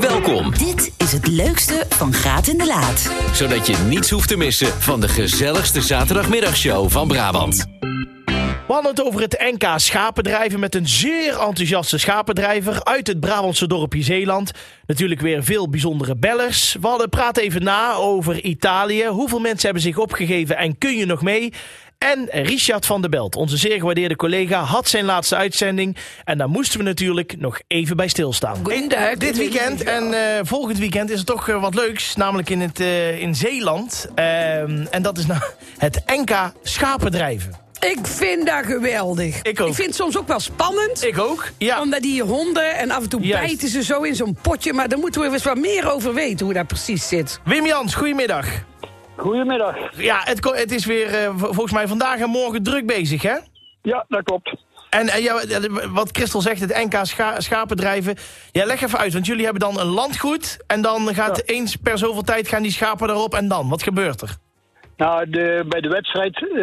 Welkom, Dit is het leukste van Graat in de Laat. zodat je niets hoeft te missen van de gezelligste zaterdagmiddagshow van Brabant. We hadden het over het NK schapendrijven met een zeer enthousiaste schapendrijver uit het Brabantse dorpje Zeeland. Natuurlijk weer veel bijzondere bellers. We hadden praat even na over Italië. Hoeveel mensen hebben zich opgegeven en kun je nog mee? En Richard van der Belt, onze zeer gewaardeerde collega, had zijn laatste uitzending. En daar moesten we natuurlijk nog even bij stilstaan. Goedendag. Dit weekend en eh, volgend weekend is er toch eh, wat leuks, namelijk in, het, eh, in Zeeland. Ehm, en dat is nou het NK schapendrijven. Ik vind dat geweldig. Ik ook. Ik vind het soms ook wel spannend. Ik ook, ja. Omdat die honden en af en toe Juist. bijten ze zo in zo'n potje. Maar daar moeten we eens wat meer over weten hoe dat precies zit. Wim Jans, goedemiddag. Goedemiddag. Ja, het, het is weer eh, volgens mij vandaag en morgen druk bezig, hè? Ja, dat klopt. En eh, ja, wat Christel zegt, het NK scha schapendrijven. Ja, leg even uit, want jullie hebben dan een landgoed... en dan gaat eens per zoveel tijd gaan die schapen erop en dan? Wat gebeurt er? Nou, de, bij de wedstrijd, eh,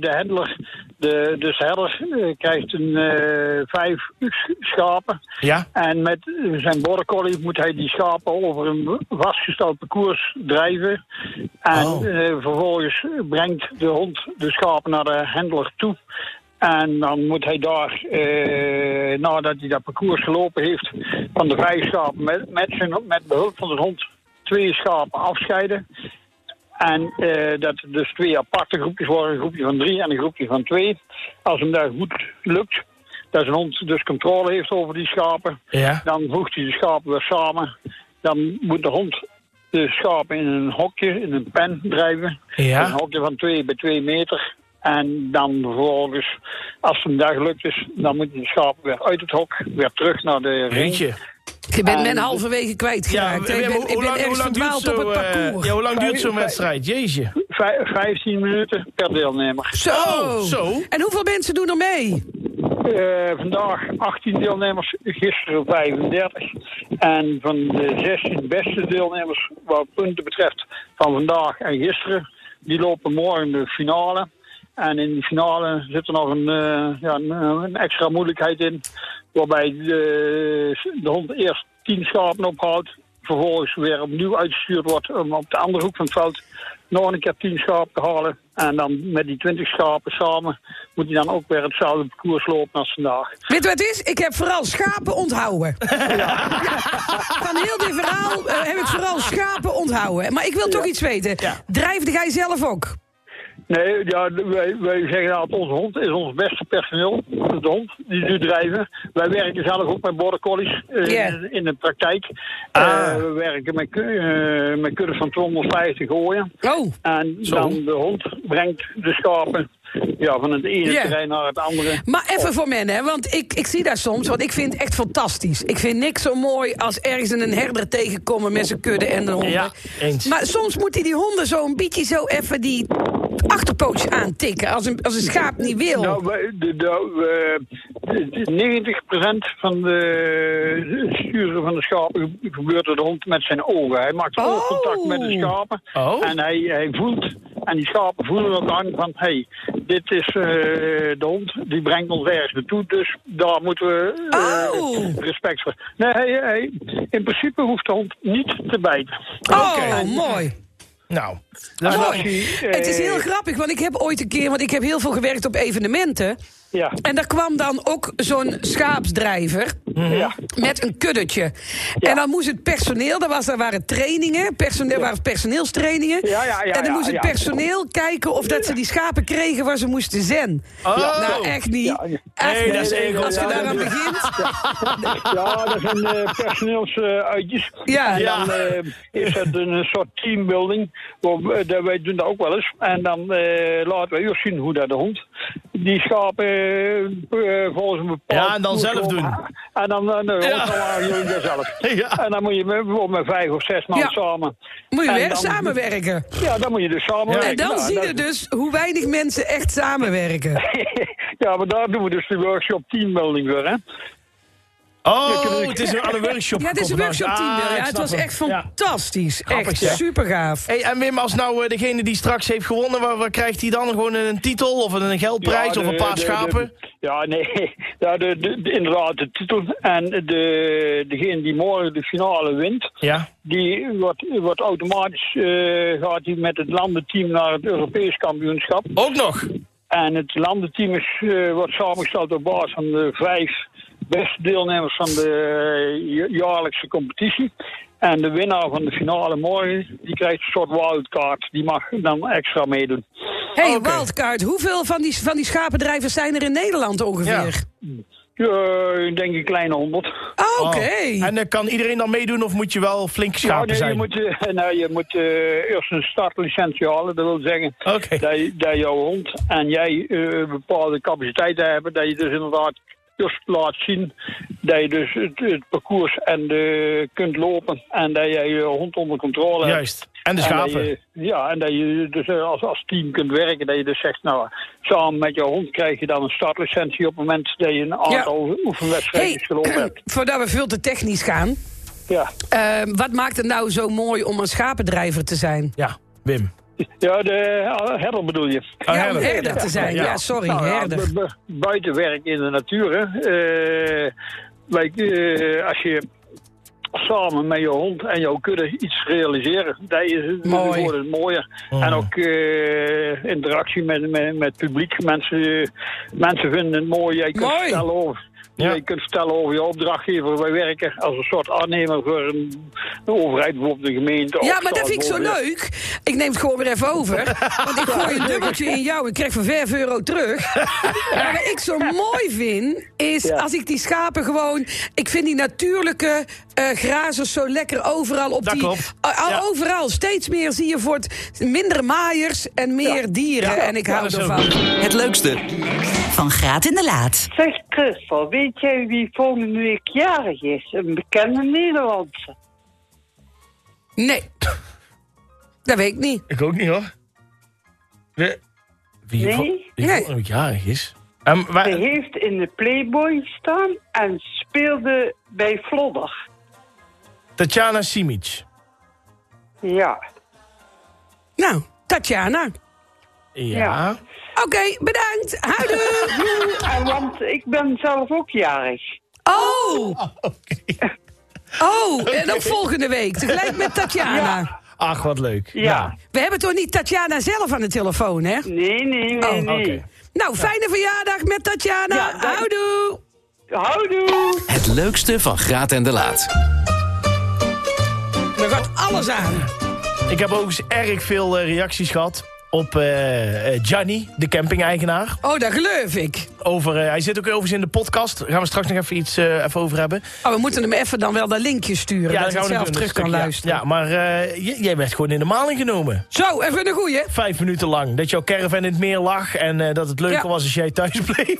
de handler, de, dus de herder, eh, krijgt een eh, vijf sch- schapen. Ja? En met zijn border collie moet hij die schapen over een vastgesteld parcours drijven. En Oh. eh, vervolgens brengt de hond de schapen naar de handler toe. En dan moet hij daar, eh, nadat hij dat parcours gelopen heeft, van de vijf schapen met, met, zijn, met behulp van de hond twee schapen afscheiden. En eh, dat er dus twee aparte groepjes worden, een groepje van drie en een groepje van twee. Als hem daar goed lukt, dat zijn hond dus controle heeft over die schapen, Ja? dan voegt hij de schapen weer samen. Dan moet de hond de schapen in een hokje, in een pen drijven. Ja? Een hokje van 2 bij 2 meter. En dan vervolgens, als hem daar gelukt is, dan moet hij de schapen weer uit het hok, weer terug naar de ring. Eentje. Je bent men En- halverwege kwijtgeraakt. hè? ik ben, hoe- ik ben lang- ergens hoe lang duurt verdwaald op het eh, parcours. Ja, hoe lang duurt zo'n wedstrijd? Jeetje. Vij- 15 minuten per deelnemer. Zo. Oh, zo. En hoeveel mensen doen er mee? Eh, vandaag 18 deelnemers, gisteren 35. En van de 16 beste deelnemers, wat punten betreft, van vandaag en gisteren, die lopen morgen de finale. En in die finale zit er nog een, eh, ja, een, een extra moeilijkheid in. Waarbij de, de hond eerst 10 schapen ophoudt. Vervolgens weer opnieuw uitgestuurd wordt om op de andere hoek van het veld nog een keer 10 schapen te halen. En dan met die 20 schapen samen moet hij dan ook weer hetzelfde parcours lopen als vandaag. Weet je wat het is? Ik heb vooral schapen onthouden. Van heel dit verhaal eh, heb ik vooral schapen onthouden. Maar ik wil toch iets weten. Ja. Drijfde jij zelf ook? Nee, ja, wij, wij zeggen altijd, onze hond is ons beste personeel. De hond die nu drijven. Wij werken zelf ook met border collies eh, in de praktijk. Ah. Eh, we werken met, eh, met kuddes van 250 gooien. Oh, En Zo. dan de hond brengt de schapen ja, van het ene terrein naar het andere. maar even voor men, hè, want ik, ik zie dat soms, want ik vind het echt fantastisch. Ik vind niks zo mooi als ergens een herder tegenkomen met zijn kudde en de honden. Ja, eens. Maar soms moet hij die honden zo een beetje zo even die achterpootjes aantikken als een, als een schaap niet wil. Nou, de, de, we- de- de 90% van de sturen van de schapen gebeurt door de hond met zijn ogen. Hij maakt Oh. oogcontact met de schapen. Oh. En hij, hij voelt, en die schapen voelen ook aan van, hé, hey, dit is eh, de hond, die brengt ons ergens naartoe, dus daar moeten we eh, Oh. respect voor. Nee, hij, hij, in principe hoeft de hond niet te bijten. oh, Oké. mooi. Nou, dat is eh, Het is heel grappig, want ik heb ooit een keer, want ik heb heel veel gewerkt op evenementen. Ja, En daar kwam dan ook zo'n schaapsdrijver ja. met een kuddetje. En dan moest het personeel, daar, was, daar waren trainingen, personeel, waren personeelstrainingen. Ja, ja, ja, en dan ja, moest het ja. personeel kijken of dat ze die schapen kregen waar ze moesten zen. Oh. Nou, echt niet. Ja, ja. Echt Nee, dat is niet. ego. Als je Ja, daaraan dat- begint. Ja, dat zijn uh, personeelsuitjes. Ja. en Ja. dan eh, is het een soort teambuilding. Waar, we- dat wij doen dat ook wel eens. En dan eh, laten wij eerst zien hoe dat de hond die schapen eh, eh, volgens een bepaald... Ja, en dan zelf doen. En dan, uh, nee, Ja. dan jullie dat zelf. Ja. En dan moet je bijvoorbeeld met vijf of zes man Ja. samen. Moet je En weer dan- samenwerken. Ja, dan moet je dus samenwerken. En dan Nou, zie je dat- dus hoe weinig mensen echt samenwerken. ja, maar daar doen we dus de workshop teambuilding voor, hè. Oh, het is een, aan een workshop Ja, het is een workshop team. Ah, ja, het was hem. echt fantastisch. Echt super gaaf. Hey, en Wim, als nou eh, degene die straks heeft gewonnen, waar, waar krijgt hij dan? Gewoon een titel of een geldprijs Ja, of een paar de- schapen? de- ja, nee. Ja, de, de, de- inderdaad, de titel. En de, degene die morgen de finale wint, Ja. die wordt, wordt automatisch eh, gaat hij met het landenteam naar het Europees kampioenschap. Ook nog? En het landenteam is, eh, wordt samengesteld op basis van de vijf beste deelnemers van de eh, ja- jaarlijkse competitie. En de winnaar van de finale morgen, die krijgt een soort wildcard. Die mag dan extra meedoen. hey, Oké. Wildcard, hoeveel van die, van die schapendrijvers zijn er in Nederland ongeveer? Ja, ik denk een kleine honderd. Ah, Oké. Oh. En eh, kan iedereen dan meedoen of moet je wel flink Ja, schapen nee, je zijn? moet, eh, nou, je moet eh, eerst een startlicentie halen. Dat wil zeggen dat, je- dat jouw hond en jij eh, bepaalde capaciteiten hebben. Dat je dus inderdaad eerst laat zien dat je dus het, het parcours en de, kunt lopen. En dat jij je hond onder controle hebt. Juist. En de En dat schapen. je- ja, en dat je dus eh, als, als team kunt werken. Dat je dus zegt, nou, samen met jouw hond krijg je dan een startlicentie op het moment dat je een aantal oefenwedstrijden Hey, gelopen hebt. voordat we veel te technisch gaan. Ja. eh, wat maakt het nou zo mooi om een schapendrijver te zijn? Ja, Wim. Ja, de eh, herder bedoel je. Oh, ja, om herder. herder te zijn. Ja. Ja, sorry, Nou herder. bu- bu- buiten werk in de natuur. Hè. Eh, wij, eh, als je samen met je hond en jouw kudde iets realiseren, dat is Mooi. wordt het mooier. Mm. En ook eh, interactie met, met, publiek. Mensen, mensen vinden het mooi. Jij kunt Mooi. vertellen over. Ja. Je kunt vertellen over je opdrachtgever. Wij werken als een soort aannemer voor een, een overheid, bijvoorbeeld de gemeente. Ja, maar dat vind ik zo leuk. Ik neem het gewoon weer even over. Want ik gooi een dubbeltje in jou. Ik krijg voor 5 euro terug. Maar wat ik zo mooi vind, is Ja. als ik die schapen gewoon... Ik vind die natuurlijke eh grazers zo lekker overal op Dat die... klopt. Ja. Overal. Steeds meer zie je voor het... Minder maaiers en meer dieren. Ja. En ik Ja, hou ervan. Het leukste Van Graat in de Laat. Zeg Christel, weet jij wie volgende week jarig is? Een bekende Nederlandse. Nee. Dat weet ik niet. Ik ook niet hoor. Wie, wie, Nee? vo- wie Nee. volgende week jarig is? Hij heeft in de Playboy staan en speelde bij Vlodder. Tatjana Simic. Ja. Nou, Tatjana. Ja. Ja. Oké, bedankt. Houdoe. En want ik ben zelf ook jarig. Oh. Oh, en ook volgende week. Tegelijk met Tatjana. Ach, wat leuk. Ja. We hebben toch niet Tatjana zelf aan de telefoon, hè? Nee, nee, nee, Oh, nee. oké. Nou, fijne verjaardag met Tatjana. Houdoe. Houdoe! Het leukste van Graat en de Laat. Er gaat alles aan. Ik heb ook eens erg veel eh, reacties gehad op eh, Gianni, de camping-eigenaar. Oh, dat geloof ik. Over, eh, hij zit ook overigens in de podcast. Daar gaan we straks nog even iets even over hebben. Oh, we moeten hem even dan wel dat linkje sturen. dat hij zelf terug kan stukje. luisteren. Ja, maar jij werd gewoon in de maling genomen. Zo, even een goeie. Vijf minuten lang. Dat jouw caravan in het meer lag. En dat het leuker Ja. was als jij thuis bleef.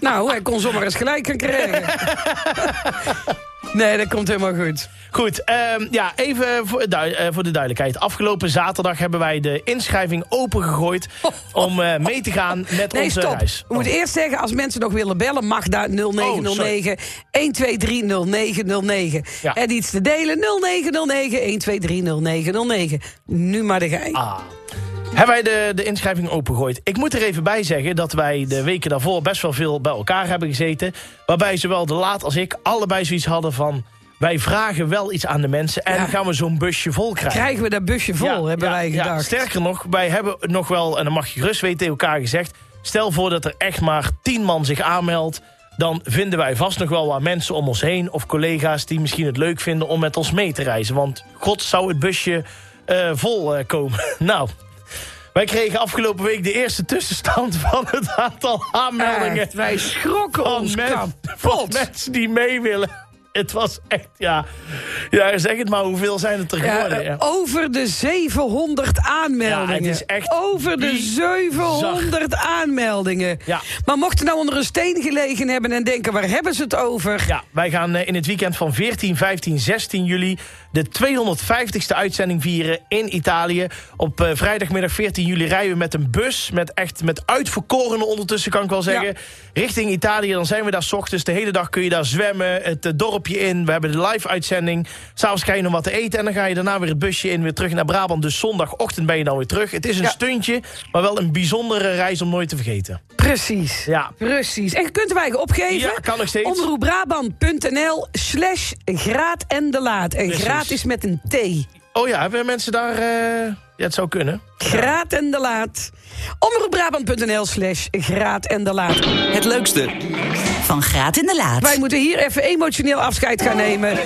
Nou, hij kon zomaar eens gelijk gaan krijgen. nee, dat komt helemaal goed. Goed, ehm, ja, even voor, du- eh, voor de duidelijkheid. Afgelopen zaterdag hebben wij de inschrijving opengegooid... om eh, mee te gaan met Nee, onze stop. reis. We moeten eerst zeggen, als mensen nog willen bellen... mag daar 0909 123 0909. Ja. En iets te delen 0909 123 0909. Nu maar de gij. Ah. Hebben wij de, de inschrijving opengegooid. Ik moet er even bij zeggen dat wij de weken daarvoor best wel veel bij elkaar hebben gezeten. Waarbij zowel de Laat als ik allebei zoiets hadden van... wij vragen wel iets aan de mensen en Ja. gaan we zo'n busje vol krijgen. Krijgen we dat busje vol, Ja, hebben ja, wij ja. gedacht. sterker nog, wij hebben nog wel, en dan mag je gerust weten, tegen elkaar gezegd... stel voor dat er echt maar tien man zich aanmeldt... dan vinden wij vast nog wel wat mensen om ons heen... of collega's die misschien het leuk vinden om met ons mee te reizen. Want god zou het busje eh, vol eh, komen. nou, wij kregen afgelopen week de eerste tussenstand... van het aantal aanmeldingen Echt, wij schrokken van, ons van mensen die mee willen. het was echt, ja. Ja, zeg het maar, hoeveel zijn het er geworden? Ja. eh, over de 700 aanmeldingen. Ja, het is echt over de bizar. 700 aanmeldingen. Ja. Maar mochten nou onder een steen gelegen hebben en denken... waar hebben ze het over? Ja, wij gaan eh, in het weekend van 14, 15, 16 juli... de 250ste uitzending vieren in Italië. Op eh, vrijdagmiddag 14 juli rijden we met een bus... met echt met uitverkorenen ondertussen, kan ik wel zeggen... richting Italië. Dan zijn we daar 's ochtends. De hele dag kun je daar zwemmen, het eh, dorpje in. We hebben de live-uitzending. S'avonds krijg je nog wat te eten... en dan ga je daarna weer het busje in, weer terug naar Brabant. Dus zondagochtend ben je dan weer terug. Het is een Ja. stuntje, maar wel een bijzondere reis om nooit te vergeten. Precies. Ja. Precies. En je kunt wij opgeven. Ja, kan nog steeds. Omroepbrabant.nl slash graat en de laat. En Precies. graat is met een T. Oh ja, hebben mensen daar... eh, Ja, het zou kunnen. Graat en de laat. Omroepbrabant.nl slash graat en de laat. Het leukste, Van Graat in de Laat. Wij moeten hier even emotioneel afscheid gaan nemen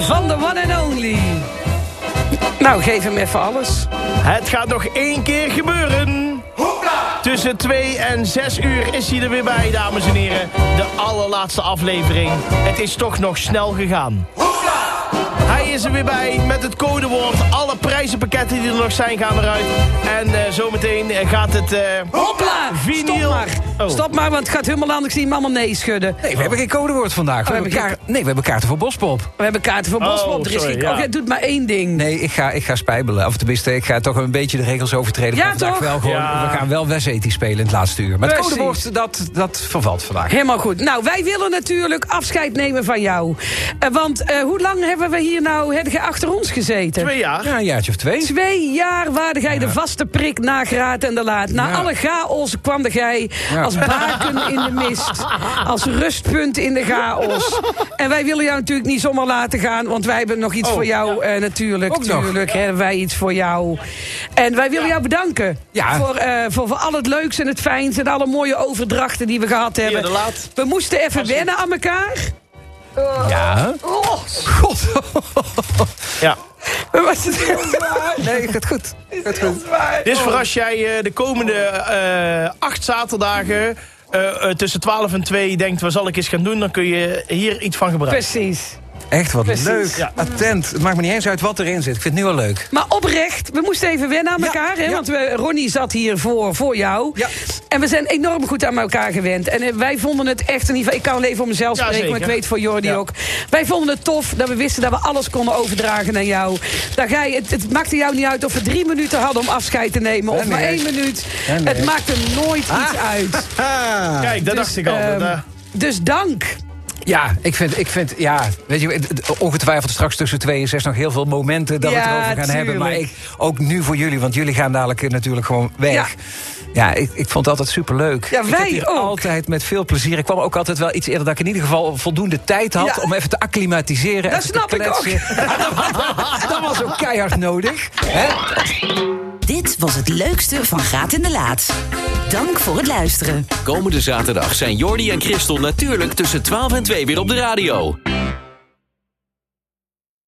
van de one and only. Nou, geef hem even alles. Het gaat nog één keer gebeuren. Tussen 2 en 6 uur is hij er weer bij, dames en heren. De allerlaatste aflevering. Het is toch nog snel gegaan. Hij is er weer bij met het codewoord. Alle prijzenpakketten die er nog zijn gaan eruit. En eh, zometeen gaat het... eh, Hopla! Vinyl. Stop maar. Oh. Stop maar, want het gaat helemaal anders. Ik zie mama nee schudden. Nee, we hebben geen codewoord vandaag. we, we hebben kaart- nee, we hebben kaarten voor Bospop. We hebben kaarten voor Oh, Bospop. Er is geen... ja. Oh, jij doet maar één ding. Nee, ik ga, ik ga spijbelen. Of tenminste, ik ga toch een beetje de regels overtreden. Ja, vandaag toch? Wel gewoon, Ja. We gaan wel West-Eti spelen in het laatste uur. Maar het Precies. codewoord, dat, dat vervalt vandaag. Helemaal goed. Nou, wij willen natuurlijk afscheid nemen van jou. Eh, want eh, hoe lang hebben we hier nou heb je achter ons gezeten? twee jaar. Ja, een jaartje of twee. Twee jaar waarde jij de vaste prik na Graat en de Laat. Na Ja. alle chaos kwam de jij Ja. als baken in de mist. Als rustpunt in de chaos. En wij willen jou natuurlijk niet zomaar laten gaan. Want wij hebben nog iets Oh, voor jou eh, natuurlijk. Ook nog. Tuurlijk hebben wij iets voor jou. En wij willen jou bedanken. Ja. Voor, eh, voor, voor al het leuks en het fijns. En alle mooie overdrachten die we gehad hebben. Hier, de laat. We moesten even wennen aan elkaar. Ja. Oh, God. Ja. heel zwaar. Nee, gaat goed. Gaat goed. Dit is voor als jij eh, de komende eh, acht zaterdagen... eh, eh, tussen 12 en 2 denkt, wat zal ik eens gaan doen... dan kun je hier iets van gebruiken. Precies. Echt wat Precies. leuk. Ja. Attent. Het maakt me niet eens uit wat erin zit. Ik vind het nu al leuk. Maar oprecht, we moesten even wennen aan Ja, elkaar. Hè? ja. Want we, Ronnie zat hier voor, voor jou. Ja. En we zijn enorm goed aan elkaar gewend. En eh, wij vonden het echt in ieder geval... Ik kan alleen even voor mezelf Ja, spreken, maar ik weet voor Jordi Ja. ook. Wij vonden het tof dat we wisten dat we alles konden overdragen naar jou. Dat jij, het, het maakte jou niet uit of we drie minuten hadden om afscheid te nemen. Of maar nee. één minuut. Nee. Het maakte nooit iets uit. Kijk, dat Dus, dacht ik al. ehm, eh, Dus dank. Ja, ik vind, ik vind, ja, weet je, ongetwijfeld straks tussen twee en zes nog heel veel momenten dat we het erover gaan hebben. Maar ik, ook nu voor jullie, want jullie gaan dadelijk eh, natuurlijk gewoon weg. Ja. Ja, ik, ik vond het altijd superleuk. Ja, ik wij heb hier ook. altijd met veel plezier. Ik kwam ook altijd wel iets eerder dat ik in ieder geval voldoende tijd had... Ja. om even te acclimatiseren. Dat snap te ik ook. dat was ook keihard nodig. Hè? Dit was het leukste van Graat in de Laat. Dank voor het luisteren. komende zaterdag zijn Jordi en Christel natuurlijk tussen 12 en 2 weer op de radio.